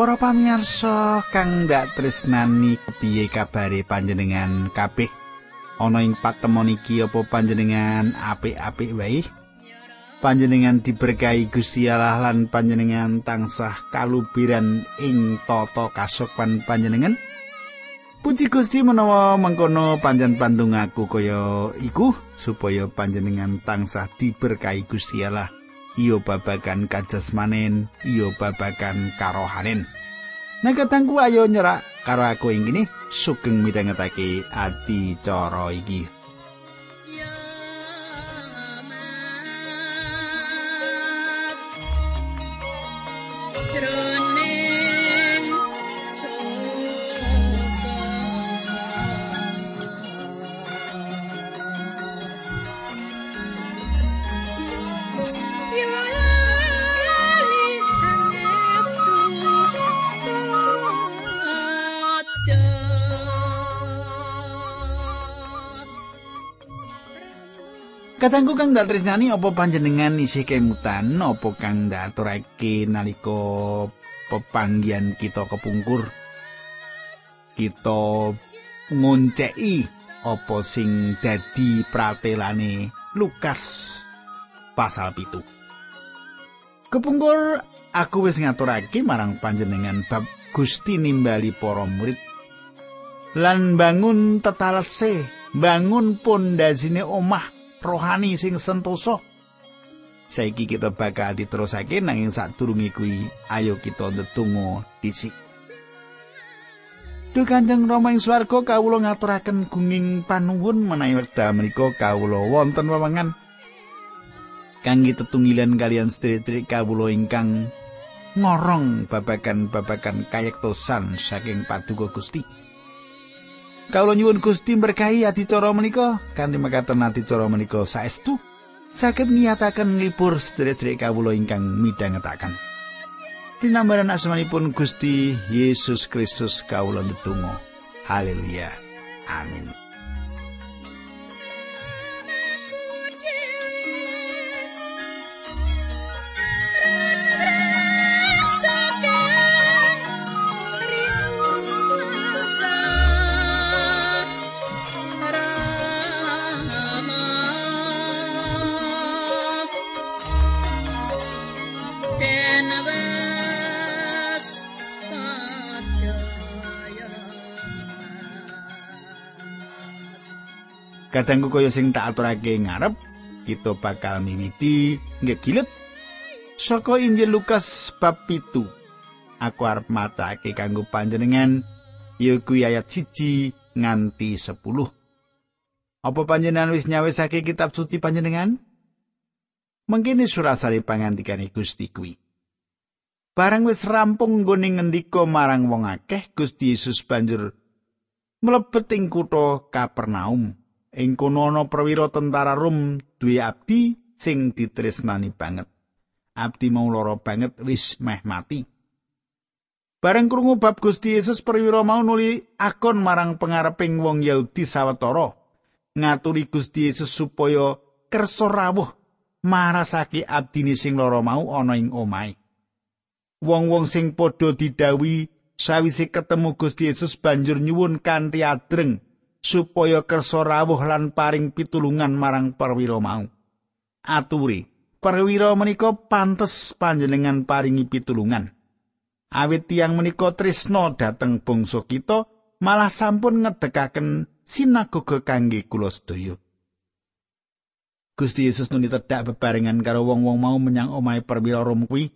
Para pamirsa kang ndak tresnani kepiye kabare panjenengan kabeh? Ana ing patemon iki apa panjenengan apik-apik wae? Panjenengan diberkahi Gusti Allah lan panjenengan tansah kalubiran ing tata kasopan panjenengan? Puji Gusti menawa mengkono panjen pandung aku kaya iku supaya panjenengan tansah diberkahi Gusti Allah. Iyo babagan kajasmanen, iyo babagan karohanen. Nah katangku ayo nyerak karo aku ing kene sugeng midhangetake ati cara iki. Katangku kang dak tresnani apa panjenengan isih kemutan? Apa kang dak aturake nalika pepanggian kita kepungkur? Kita ngonceki apa sing dadi pratelane Lukas pasal pitu. Kepungkur aku wis ngaturake marang panjenengan bab Gusti nimbali para murid. Lan bangun tetalese bangun pondasine omah rohani sing sentosa. Saiki kita bakal diterusake nanging sadurunge kuwi ayo kita ndedonga dhisik. Duh Kanjeng Rama ing swarga kawula ngaturaken gunging panuwun menawi wekdal menika kawula wonten wewengan kangge tetunggilan kalian sedherek kawula ingkang ngorong babagan-babagan kayektosan saking paduka Gusti. Kawula nyuwun Gusti berkahi adicara menika kanthi mekaten adicara menika saestu saged ngiyataken libur sedherek kawula ingkang midhangetaken. Dinambaran asmanipun Gusti Yesus Kristus kawula ndedonga. Haleluya. Amin. Kadangku kaya sing tak aturake ngarep, kita bakal miwiti ngegilet saka Injil Lukas bab pitu. Aku arep macake kanggo panjenengan yaiku ayat siji nganti sepuluh. Apa panjenengan wis nyawisake kitab suci panjenengan? Mengkini surasari pangandikane Gusti kuwi. Barang wis rampung nggone ngendika marang wong akeh, Gusti Yesus banjur mlebet ing kutha Kapernaum. Ing kono ana perwira tentara Rom duwe abdi sing ditresnani banget. Abdi mau lara banget wis meh mati. Bareng krungu bab Gusti Yesus perwira mau nuli akon marang pengareping wong Yahudi sawetara ngaturi Gusti Yesus supaya kersa rawuh marasake abdine sing lara mau ana ing omahe. Wong-wong sing padha didawi sawise ketemu Gusti Yesus banjur nyuwun kanthi adreng supaya kersa rawuh lan paring pitulungan marang perwira mau. Aturi, perwira menika pantes panjenengan paringi pitulungan. Awit tiang menika tresna dhateng bangsa kita, malah sampun ngedekaken sinagoga kangge kula sedaya. Gusti Yesus nuli tedhak bebarengan karo wong-wong mau menyang omahe perwira Rom kuwi.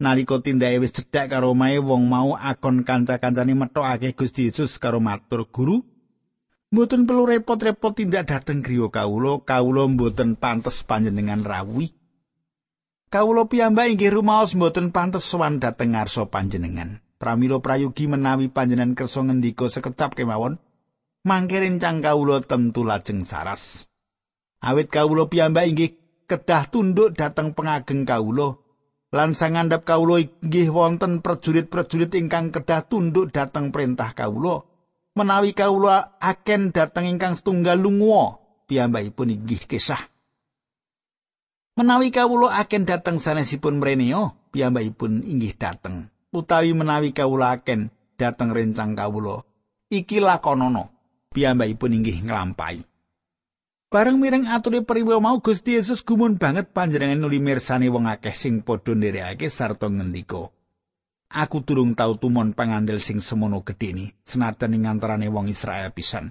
Nalika tindake wis cedhak karo omahe wong mau akon kanca-kancane metokake Gusti Yesus karo matur, "Guru, Mboten perlu repot-repot tindak dateng griya kawula, kawula mboten pantes panjenengan rawuhi. Kawula piyambak inggih rumaos mboten pantes sowan dhateng ngarsa panjenengan. Pramila prayogi menawi panjenengan kersa ngendika sekecap kemawon, mangke rencang kawula tentu lajeng saras. Awit kawula piyambak inggih kedah tunduk dhateng pengageng kawula. Lan sangandhap kawula inggih wonten prajurit-prajurit ingkang kedah tunduk dhateng perintah kawula. Menawi kawula aken dhateng ingkang setunggal lunga piyambakipun inggih kisah. Menawi kawula aken dhateng sanesipun mreneo piyambakipun inggih dhateng utawi menawi kawulaken dateng rencang kawula iki lakonono piyambakipun inggih nglampahi. Bareng mireng ature priwa mau Gusti Yesus gumun banget panjenengan nuli mirsani wong akeh sing padha nderekake sarta ngendika. Aku durung tau tumon pangandel sing semono gedhene senajan ing antarané wong Israel pisan.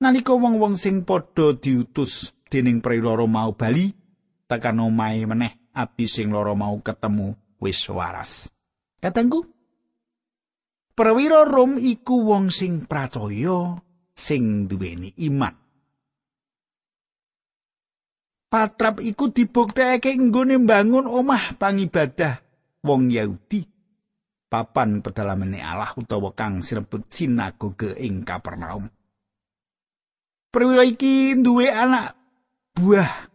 Nalika wong-wong sing padha diutus dening priwa mau bali tekan omahe meneh ati sing loro mau ketemu wis waras. Katengku Perwira Rom iku wong sing pracaya sing duweni iman. Patrap iku dibuktekake nggone mbangun omah pangibadah wong Yahudi. Papan pedalamene Allah utawa kang sinebut sinagoge ing Kapernaum. Perwira iki duwe anak buah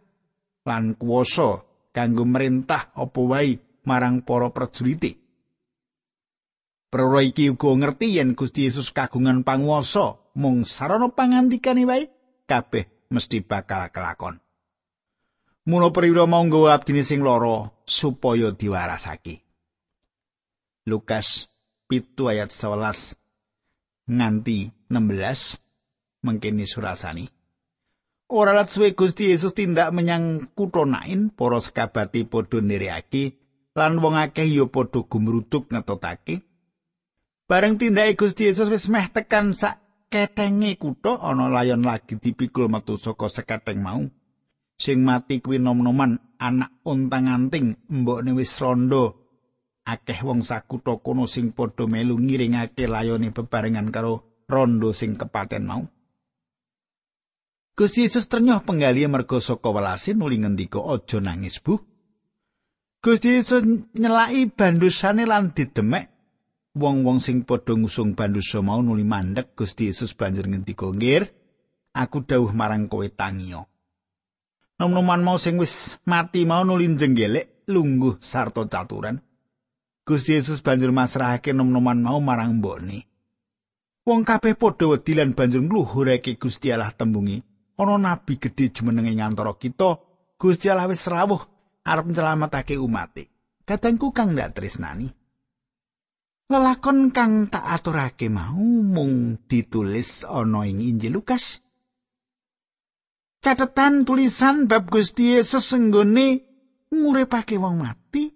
lan kuwasa kanggo merintah apa wae marang para prajurite. Perwira iki uga ngerti yen Gusti Yesus kagungan panguwasa mung sarana pangandikane wae kabeh mesti bakal kelakon. Mula perwira mau nggawa abdine sing lara supaya diwarasake. Lukas pitu ayat 11 nganti 16 mengkini surasani. Ora lat suwe Gusti Yesus tindak menyang kutha Nain, para sekabati padha nirihake lan wong akeh ya padha gumruduk ngetotake. Bareng tindake Gusti Yesus wis meh tekan sak ketenge kutha ana layon lagi dipikul metu saka seketeng mau. Sing mati kuwi nom-noman anak untang-anting mbokne wis rondo. Akeh wong sakutha kono sing padha melu ngiringake layone bebarengan karo rondo sing kepaten mau. Gusti Yesus ternyoh penggali merga saka welase nuli ngendika aja nangis bu. Gusti Yesus nyelaki bandusane lan didemek. Wong-wong sing padha ngusung bandusa mau nuli mandek Gusti Yesus banjur ngendika ngir aku dawuh marang kowe tangiyo Nom-noman mau sing wis mati mau nuli jenggelek lungguh sarta caturan. Gusti Yesus banjur masrahake nom-noman mau marang mbokne. Wong kabeh padha wedi lan banjur ngluhurake Gusti Allah tembungi, ana nabi gedhe jumeneng ing antara kita, Gusti Allah wis rawuh arep nyelametake umate. Kadangku kang ndak tresnani. Lelakon kang tak aturake mau mung ditulis ana ing Injil Lukas. Catetan tulisan bab Gusti Yesus senggone nguripake wong mati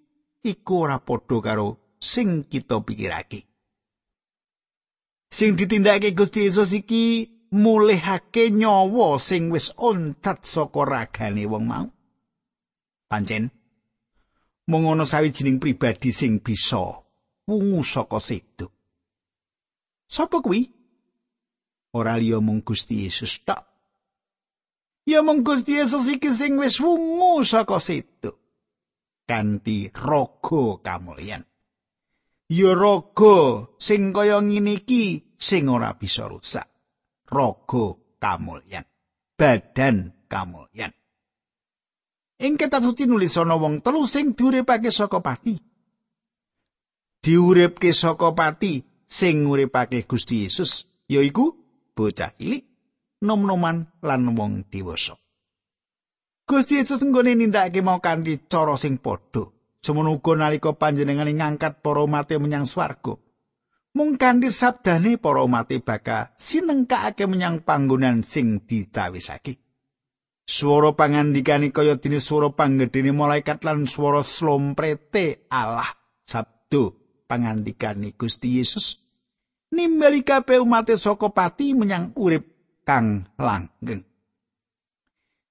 iku ora padha karo sing kita pikirake. Sing ditindakake Gusti Yesus iki mulihake nyawa sing wis oncat saka ragane wong mau. Pancen mung ana sawijining pribadi sing bisa wungu saka sedo. Sapa kuwi? Ora liya mung Gusti Yesus tok. Ya mung Gusti Yesus iki sing wis wungu saka situ. Kanthi raga kamulyan. Ya raga sing kaya ngene iki sing ora bisa rusak. Raga kamulyan. Badan kamulyan. Ing kitab suci nulis ana wong telu sing diuripake saka pati. Diuripke saka pati sing nguripake Gusti Yesus yaiku bocah cilik nom-noman lan wong dewasa. Gusti Yesus nggone nindakake mau kanthi cara sing padha. Semono uga nalika panjenengane ngangkat para umat menyang swarga. Mung kanthi sabdane para umat bakal sinengkake menyang panggonan sing dicawisake. Swara pangandikane kaya dene swara panggedene malaikat lan swara slomprete Allah sabdo pangandikane Gusti Yesus nimbali kabeh umat saka pati menyang urip kang langgeng.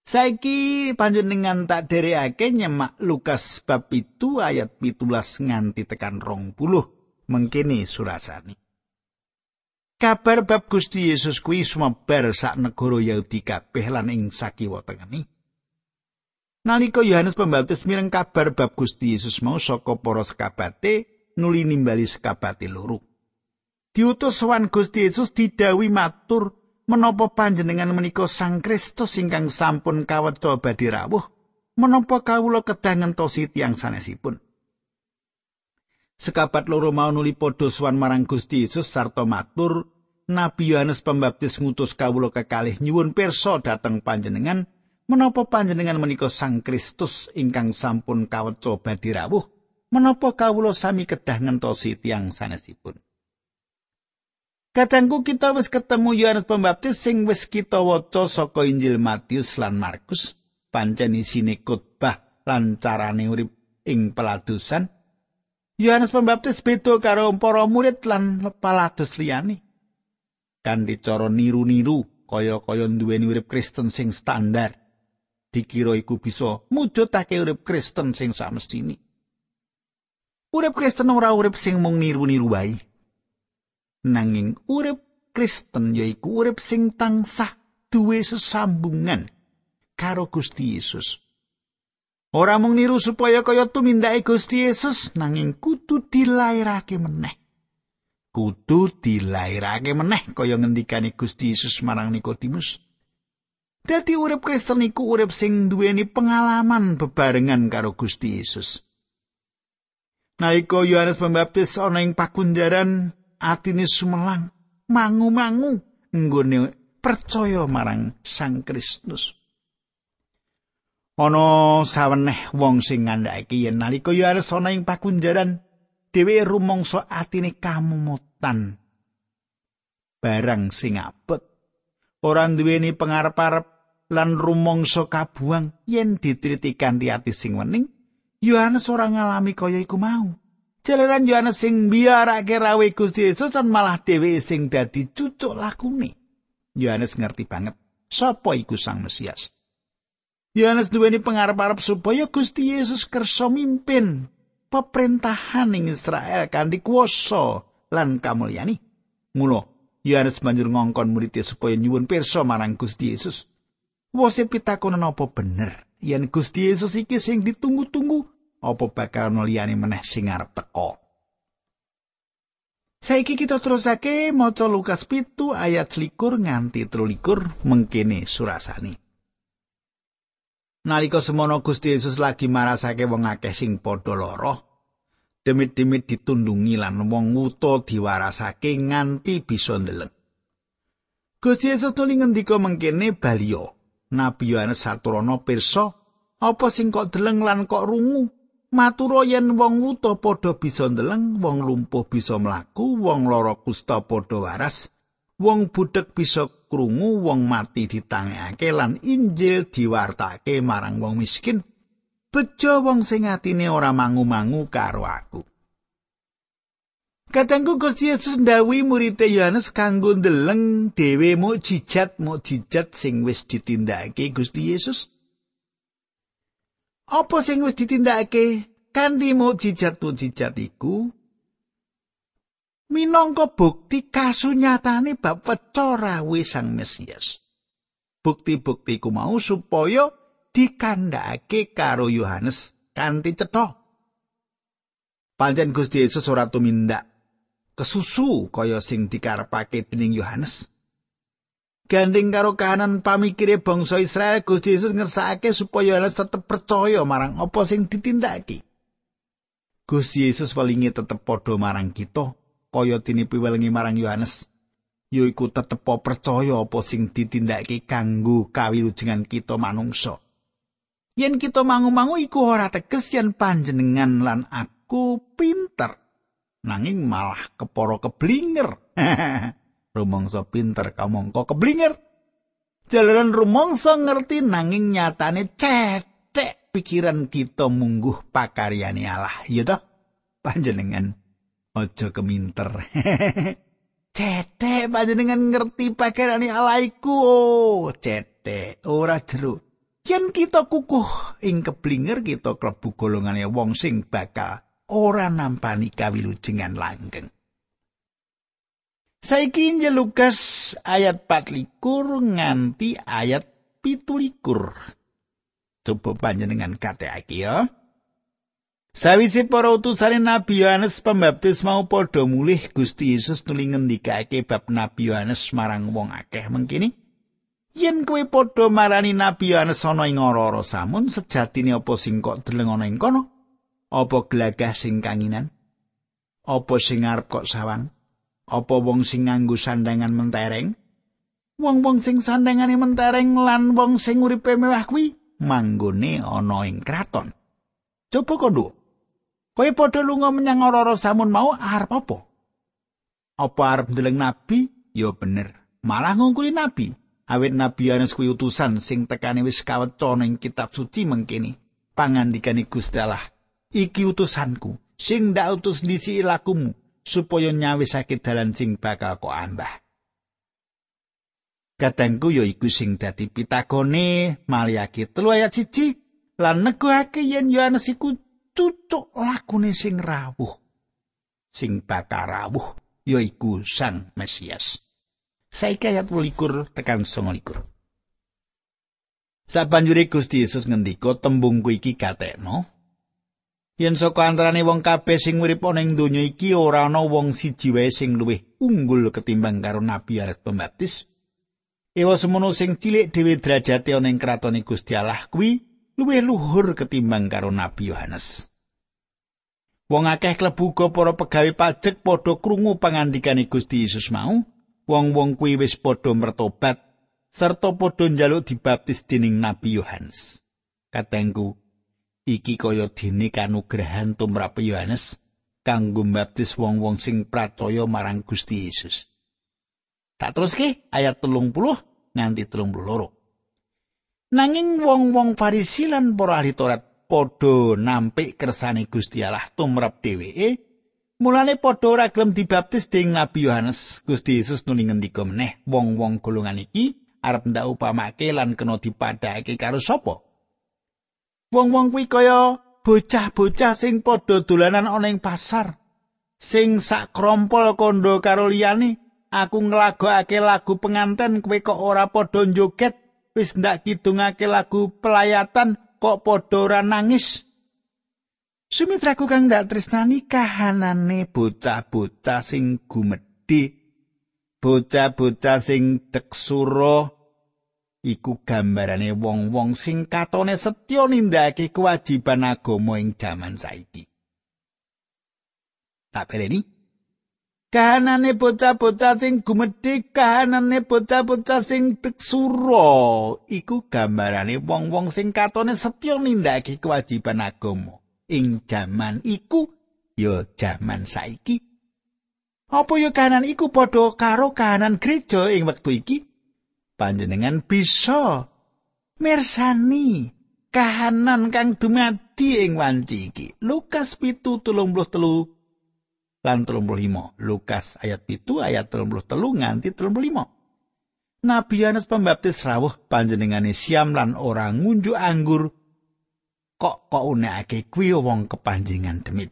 Saiki panjenengan tak dereake nyemak Lukas bab itu ayat pitulas nganti tekan rong puluh mengkini surasani. Kabar bab Gusti Yesus kuwi sumebar sak negara Yahudi kabeh lan ing sakiwa tengeni. Nalika Yohanes Pembaptis mireng kabar bab Gusti Yesus mau saka para sekabate nuli nimbali sekabate loro. Diutus sowan Gusti Yesus didawi matur menapa panjenengan menika Sang Kristus ingkang sampun kaweca badhe rawuh? Menapa kawula kedah ngentosi tiyang sanesipun? Sekabat loro mau nuli padha suwan marang Gusti Yesus sarta matur Nabi Yohanes Pembaptis ngutus kawula kekalih nyuwun pirsa dhateng panjenengan. Menapa panjenengan menika Sang Kristus ingkang sampun kaweca badhe rawuh? Menapa kawula sami kedah ngentosi tiang sanesipun. Kadangku kita wis ketemu Yohanes Pembaptis sing wis kita waca saka Injil Matius lan Markus, pancen isine khotbah lan carane urip ing peladusan. Yohanes Pembaptis beda karo para murid lan pelados liyane. Kanthi cara niru-niru kaya-kaya duweni urip Kristen sing standar. dikira iku bisa mujudake urip Kristen sing samestini. Urip Kristen ora urip sing mung niru-niru wae. Nanging urip Kristen yaiku urip sing tansah duwe sesambungan karo Gusti Yesus. Ora mung niru supaya kaya tumindake Gusti Yesus nanging kudu dilairake meneh. Kudu dilairake meneh kaya ngendikane Gusti Yesus marang Nikodemus. Dadi urip Kristen iku urip sing duweni pengalaman bebarengan karo Gusti Yesus. Nalika Yohanes Pembaptis ana ing pakunjaran atine sumelang, mangu-mangu nggone percaya marang Sang Kristus. Ana saweneh wong sing ngandhakake yen nalika Yohanes ana ing pakunjaran dhewe rumangsa atine kamumutan barang sing abot ora duweni pangarep-arep lan rumangsa kabuang yen ditritikan di ati sing wening Yohanes ora ngalami kaya iku mau jalaran Yohanes sing biarake rawe Gusti Yesus lan malah dhewe sing dadi cucuk lakune Yohanes ngerti banget sapa iku Sang Mesias Yohanes duweni pangarep-arep supaya Gusti Yesus kersa mimpin pemerintahan ing Israel kanthi kuwasa lan kamulyani. Mula Yohanes banjur ngongkon muridé supaya nyuwun pirsa marang Gusti Yesus. Wose pitakonan apa bener yen Gusti Yesus iki sing ditunggu-tunggu apa bakal noliyane meneh sing arep teka. Saiki kita terusake maca Lukas pitu ayat likur nganti telulikur mengkene surasani. Nalika semono Gusti Yesus lagi marasake wong akeh sing padha lara, demit-demit ditundungi lan wong wuta diwarasake nganti bisa ndeleng. Gusti Yesus nuli ngendika mengkene baliyo. Nabi Yohanes saturana pirsa apa sing kok deleng lan kok rungu. Matura yen wong wuta padha bisa ndeleng, wong lumpuh bisa mlaku, wong lara kusta padha waras, wong budhek bisa krungu, wong mati ditangekake lan Injil diwartake marang wong miskin. bejo wong sing atine ora mangu-mangu karo aku. Katengku Gusti Yesus ndawi murid Yohanes kanggo ndeleng dhewe mukjizat mukjizat sing wis ditindakake Gusti Yesus. Apa sing wis ditindakake kanthi mukjizat mukjizat iku? Minangka bukti kasunyatane bab pecorawe Sang Mesias. Bukti-bukti ku mau supaya dikandhakake karo Yohanes kanthi cetha. Pancen Gusti Yesus ora tumindak kesusu kaya sing dikarepake dening Yohanes. Gandeng karo kahanan pamikire bangsa Israel, Gusti Yesus ngersakake supaya Yohanes tetep percaya marang apa sing ditindakake. Gusti Yesus welingi tetep padha marang kita kaya tinipi welingi marang Yohanes. Yaiku tetep percaya apa sing ditindakake kanggo kawilujengan kita manungsa. yen kita mangu-mangu iku ora teges yen panjenengan lan aku pinter nanging malah keporo keblinger rumangsa pinter kamangka keblinger jalaran rumangsa ngerti nanging nyatane cetek pikiran kita mungguh pakaryane Allah. Iya toh? Panjenengan aja keminter. Cetek panjenengan ngerti pakaryane Allah iku. Oh cetek ora jeruk. Yen kita kukuh ing keblinger kita klebu golongane wong sing bakal ora nampani kawilujengan langgeng. Saiki Injil Lukas ayat 24 nganti ayat 17. Coba panjenengan kateake ya. Sawise para utusane Nabi Yohanes Pembaptis mau padha mulih Gusti Yesus nuli ngendikake bab Nabi Yohanes marang wong akeh mengkini. Yen kowe padha marani Nabi Yohanes ana ing ora samun sejatine apa sing kok deleng ana ing kono? Apa glagah sing kanginan? Apa sing arep kok sawang? Apa wong sing nganggo sandangan mentereng? Wong-wong sing sandangane mentereng lan wong sing uripe mewah kuwi manggone ana ing kraton. Coba kondo. Kowe padha lunga menyang ora samun mau arep apa? Apa arep ndeleng nabi? Ya bener. Malah ngungkuli nabi. Awit nabi Yohanes kuwi utusan sing tekane wis kaweca ning kitab suci mengkene. Pangandikane Gusti Allah, iki utusanku sing ndak utus disi lakumu supaya nyawisake dalan sing bakal kok ambah. Katengku ya iku sing dadi pitagone Maliaki telu ayat siji lan neguhake yen Yohanes iku cucuk lakune sing rawuh. Sing bakal rawuh ya iku Sang Mesias. Saiki ayat 21 tekan 29. Sabanjure Gusti Yesus ngendika tembung ku iki katekno. Yen saka antarane wong kabeh sing urip ana ing donya iki ora ana wong siji wae sing luwih unggul ketimbang karo Nabi Yohanes Pembaptis. Ewa semono sing cilik dhewe derajate ana ing kratone Gusti Allah kuwi luwih luhur ketimbang karo Nabi Yohanes. Wong akeh klebu uga para pegawe pajak padha krungu pangandikane Gusti Yesus mau. Wong-wong kuwi wis padha mertobat serta padha njaluk dibaptis dening Nabi Yohanes. Katengku, iki kaya dene kanugrahan tumrap Yohanes kanggo mbaptis wong-wong sing percaya marang Gusti Yesus. Tak teruske ayat telung puluh nganti telung puluh Nanging wong-wong Farisi lan para ahli Taurat padha nampik kersane Gusti Allah tumrap dheweke, mulane padha ora gelem dibaptis dening Nabi Yohanes. Gusti Yesus nuli ngendika meneh, wong-wong golongan iki arep ndak upamake lan kena dipadhake karo sapa? Wong-wong kuwi kaya bocah-bocah sing padha dolanan ana ing pasar, sing sak krompol kondo karo liyane aku nglagokake lagu penganten kowe kok ora padha joget wis ndak kidungake lagu pelayatan kok padha ora nangis? Sumitraku kang ndak tresnani kahanane bocah-bocah sing gumedhe bocah-bocah sing teksura iku gambarane wong-wong sing katone setya nindakake kewajiban agama ing jaman saiki. Tak bereni kahanane bocah-bocah sing gumedhe kahanane bocah-bocah sing teksura. Iku gambarane wong-wong sing katone setya nindakake kewajiban agama ing jaman iku ya jaman saiki. Apa ya kahanan iku padha karo kahanan gereja ing wektu iki panjenengan bisa mirsani kahanan kang dumadi ing wanci iki. Lukas 7:33 lan 35 Lukas ayat itu ayat 33 nganti 35 Nabi Yohanes Pembaptis rawuh panjenengane siam lan ora ngunjuk anggur kok kok unekake kuwi wong kepanjingan demit?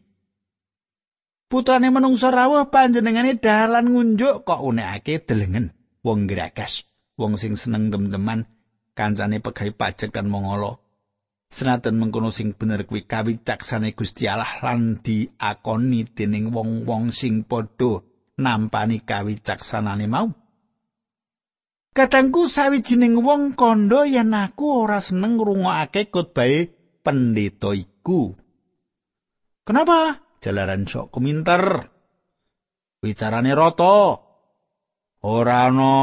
Putrane menungsa rawuh panjenengane dalan ngunjuk kok unekake delengen wong gerakas wong sing seneng dem-deman kancane pegawe pajak dan mongolo Senajan mengkono sing bener kuwi kawicaksane Gusti Allah lan diakoni dening wong-wong sing padha nampani kawicaksanane mau. Katangku sawijining wong kondo yen aku ora seneng ngrungokake khotbahe pendeta iku. Kenapa? Jalaran sok kuminter. Wicarane rata. Ora ana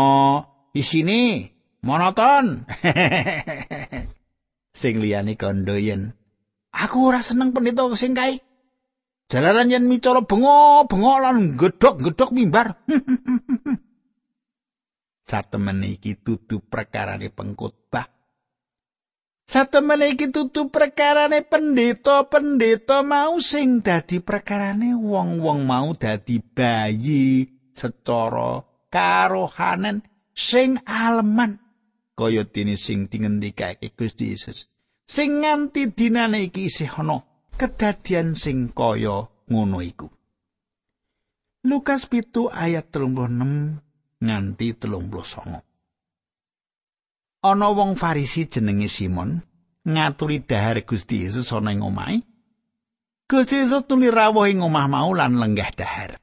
isine monoton. sing liyane kandha yen. Aku ora seneng pendeta sing kae. Jalaran yen micara bengok-bengok lan gedhok-gedhok mimbar. Satemene iki tutu perkarane pengkhotbah. Satemene iki tutu perkarane pendeta-pendeta mau sing dadi perkarane wong-wong mau dadi bayi secara karohanen sing aleman kaya dene sing dingendikake Gusti Yesus. Sing nganti dinane iki isih ana kedadian sing kaya ngono iku. Lukas pitu ayat 36 nganti 39. Ana wong Farisi jenenge Simon ngaturi dahar Gusti Yesus ana ing omahe. Gusti Yesus tuli rawuh ing omah mau lan lenggah dahar.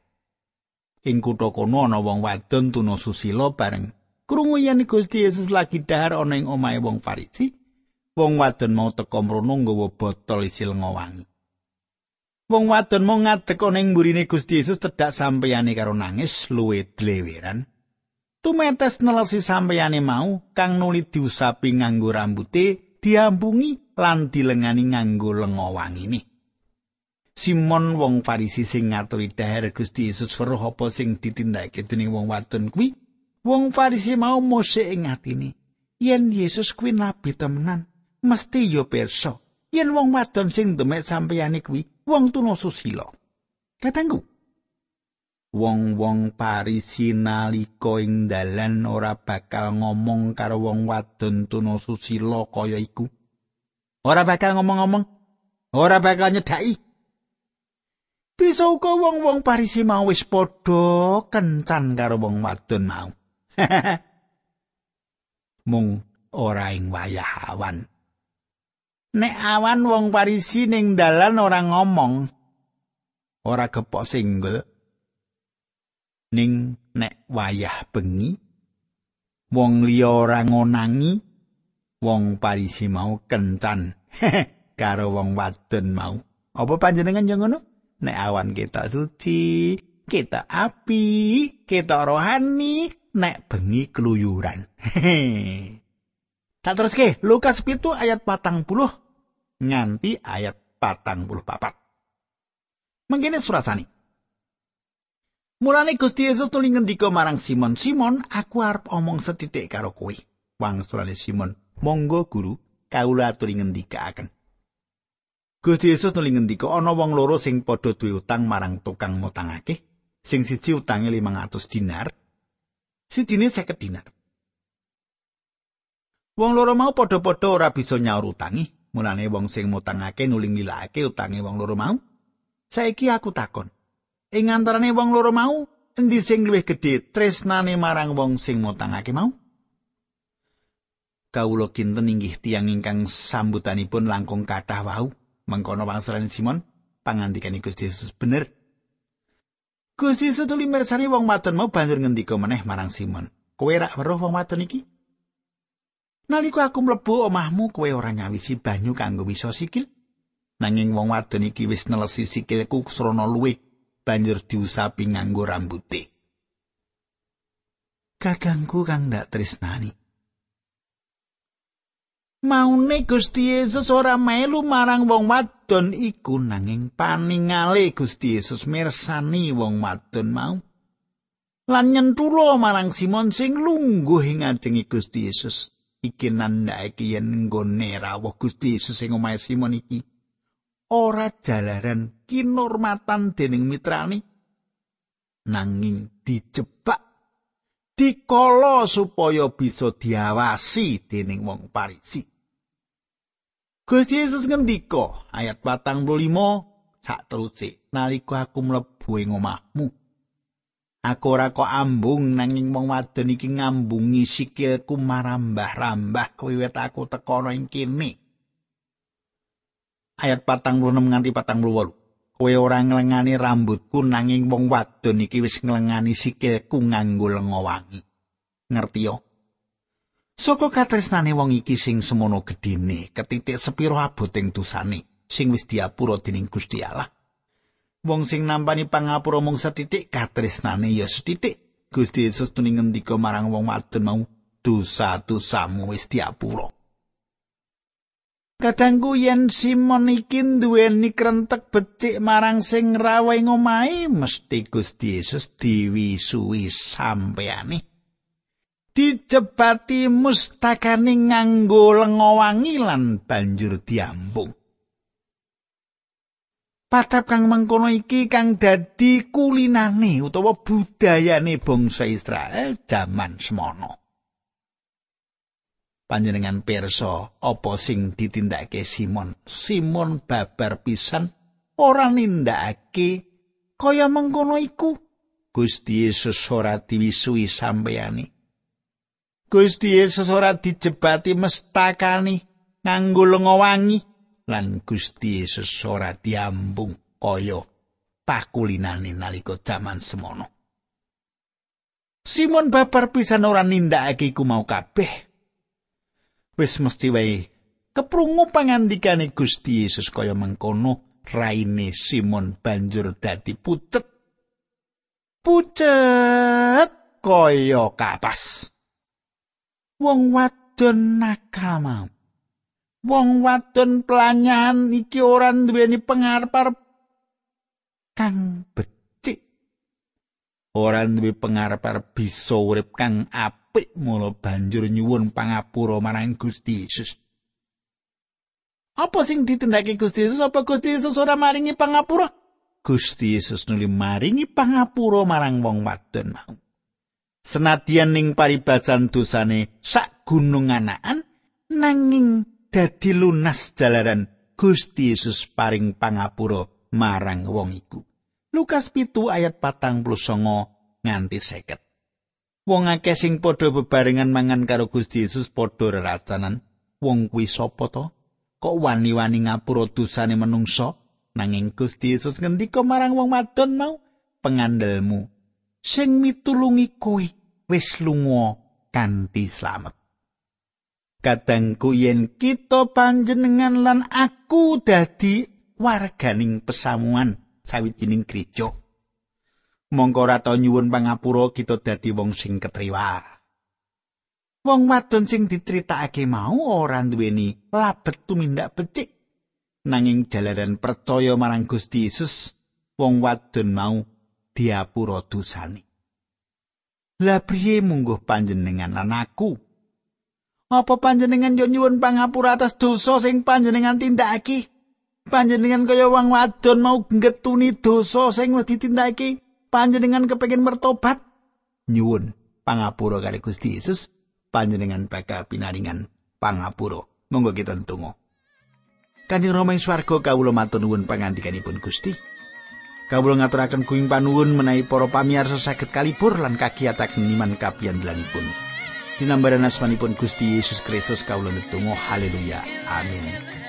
Ing kutha kono ana wong wadon tuna susila bareng Krungu yen Gusti Yesus lagi dahar ana ing omahe wong Farisi, wong wadon mau teka mrono nggawa botol isi lenga wangi. Wong wadon mau ngadeg ana ing mburine Gusti Yesus cedhak sampeyane karo nangis luwe dleweran. Tumetes nelesi sampeyane mau kang nuli diusapi nganggo rambute diambungi lan dilengani nganggo lenga wangine. Simon wong Farisi sing ngaturi dhahar Gusti Yesus weruh apa sing ditindakake dening wong wadon kuwi. Wong Farisi mau mosek ing atine, yen Yesus kuwi nabi temenan, mesti ya pirsa yen wong wadon sing demek sampeyane kuwi wong tuna susila. Katanggu. Wong-wong Farisi nalika ing dalan ora bakal ngomong karo wong wadon tuna susila kaya iku. Ora bakal ngomong-ngomong. Ora bakal nyedhaki. Bisa uga wong-wong Parisi mau wis padha kencan karo wong wadon mau. Mung ora ing wayah awan. Nek awan wong Parisi ning dalan ora ngomong, ora gepok singgel. Ning nek wayah bengi, wong liya ora ngonangi, wong Parisi mau kencan karo wong wadon mau. Apa panjenengan yo ngono? nek awan kita suci, kita api, kita rohani, nek bengi keluyuran. Tak terus ke, Lukas pitu ayat patang puluh, nganti ayat patang puluh papat. Mengkini surasani. Mulane Gusti Yesus nuli ngendika marang Simon, Simon, aku arep omong setitik karo kowe. Wang surane Simon, monggo guru, kaula aturi ngendikaaken. Gusti Yesus nuli ngendika ana wong loro sing padha duwe utang marang tukang ngutangake. Sing siji utange 500 dinar, sijine 50 dinar. Wong loro mau padha-padha ora bisa nyaur utangi, mulane wong sing ngutangake nuli nilake utange wong loro mau. Saiki aku takon, ing antarane wong loro mau, endi sing luwih gedhe tresnane marang wong sing ngutangake mau? Kawula kinten inggih tiyang ingkang sambutanipun langkung kathah wau. mengkono wangsalan Simon pangandikan Gusti Yesus bener Gusti Yesus tuli mirsani wong wadon mau banjur ngendika meneh marang Simon. Kowe rak weruh wong wadon iki? Nalika aku mlebu omahmu kowe ora nyawisi banyu kanggo wiso sikil. Nanging wong wadon iki wis nelesi sikilku srana luwe banjur diusapi nganggo rambute Kakangku kang ndak tresnani maune Gusti Yesus ora melu marang wong wadon iku nanging paningale Gusti Yesus mirsani wong wadon mau. Lan nyentulo marang Simon sing lungguh ing ajengi Gusti Yesus. Iki nandhake yen nggone rawuh Gusti Yesus sing omahe Simon iki. Ora jalaran kinormatan dening mitrani. Nanging dijebak dikala supaya bisa diawasi dening wong Parisi Gusti Yesus ngendika ayat 45 sak teruse nalika aku mlebu ing omahmu. Aku ora kok ambung nanging wong wadon iki ngambungi sikilku marambah-rambah wiwit aku teka ing kene. Ayat 46 nganti 48 kowe ora nglengani rambutku nanging wong wadon iki wis nglengani sikilku nganggo lenga wangi. Ngerti yo Saka katresnane wong iki sing semono gedene, ketitik sepiro aboting dosane sing wis diapura dening Gusti Allah. Wong sing nampani pangapura mung setitik katresnane ya setitik. Gusti Yesus tuning ngendika marang wong wadon mau, "Dosa-dosamu wis diapura." Kadangku yen Simon iki duweni krentek becik marang sing rawe ngomahe, mesti Gusti Yesus diwisuwi sampeyane. Dijebati mustakane nganggo lenga wangi lan banjur diambung. Patrap kang mengkono iki kang dadi kulinane utawa budayane bangsa Israel jaman semono. Panjenengan pirsa apa sing ditindakake Simon? Simon babar pisan ora nindakake kaya mengkono iku. Gusti Yesus ora diwisui sampeyane. Gusti Yesus ora dijebati mestakani nganggo lenga wangi lan Gusti Yesus ora diambung kaya pakulinane nalika jaman semono. Simon babar pisan ora nindakake iku mau kabeh. Wis mesti wae keprungu pangandikane Gusti Yesus kaya mengkono raine Simon banjur dadi pucet. Pucet kaya kapas. Wong wadon nakal. Wong wadon pelanyan iki ora duweni pengarep-arep kang becik. Ora duwe pangarep-arep bisa urip kang apik mula banjur nyuwun pangapura marang Gusti Yesus. Apa sing ditindakake Gusti Yesus? Apa Gusti Yesus ora maringi pangapura? Gusti Yesus nuli maringi pangapura marang wong wadon mau. Senadyan ning paribasan dosane sak gunung anaan nanging dadi lunas jalaran Gusti Yesus paring pangapura marang wong iku. Lukas pitu ayat patang puluh songo nganti seket. Wong akeh sing padha bebarengan mangan karo Gusti Yesus padha rerasanan. Wong kuwi sapa to? Kok wani-wani ngapura dosane menungso? Nanging Gusti Yesus ngendika marang wong wadon mau, pengandelmu sing mitulungi kowe wis lunga kanthi slamet. Kadangku yen kita panjenengan lan aku dadi warganing pesamuan sawijining gereja. Mongko ora nyuwun pangapura kita dadi wong sing ketriwa. Wong wadon sing diceritakake mau ora duweni labet tumindak becik. Nanging jalaran percaya marang Gusti Yesus, wong wadon mau diapura dosane. Lah priye mungguh panjenengan lan aku? Apa panjenengan yo nyuwun pangapura atas dosa sing panjenengan tindakake? Panjenengan kaya wong wadon mau ngetuni dosa sing wis ditindakake, panjenengan kepengin mertobat? Nyuwun pangapura karo Gusti Yesus, panjenengan bakal pinaringan pangapura. Monggo kita tunggu. Kanjeng Rama ing swarga kawula matur nuwun pangandikanipun Gusti. Kawula ngaturaken kuing panuwun menawi para pamirsa saged kalibur lan kagiyatan iman kapiyandelanipun. Dinambaran asmanipun Gusti Yesus Kristus kawula netunggal haleluya amin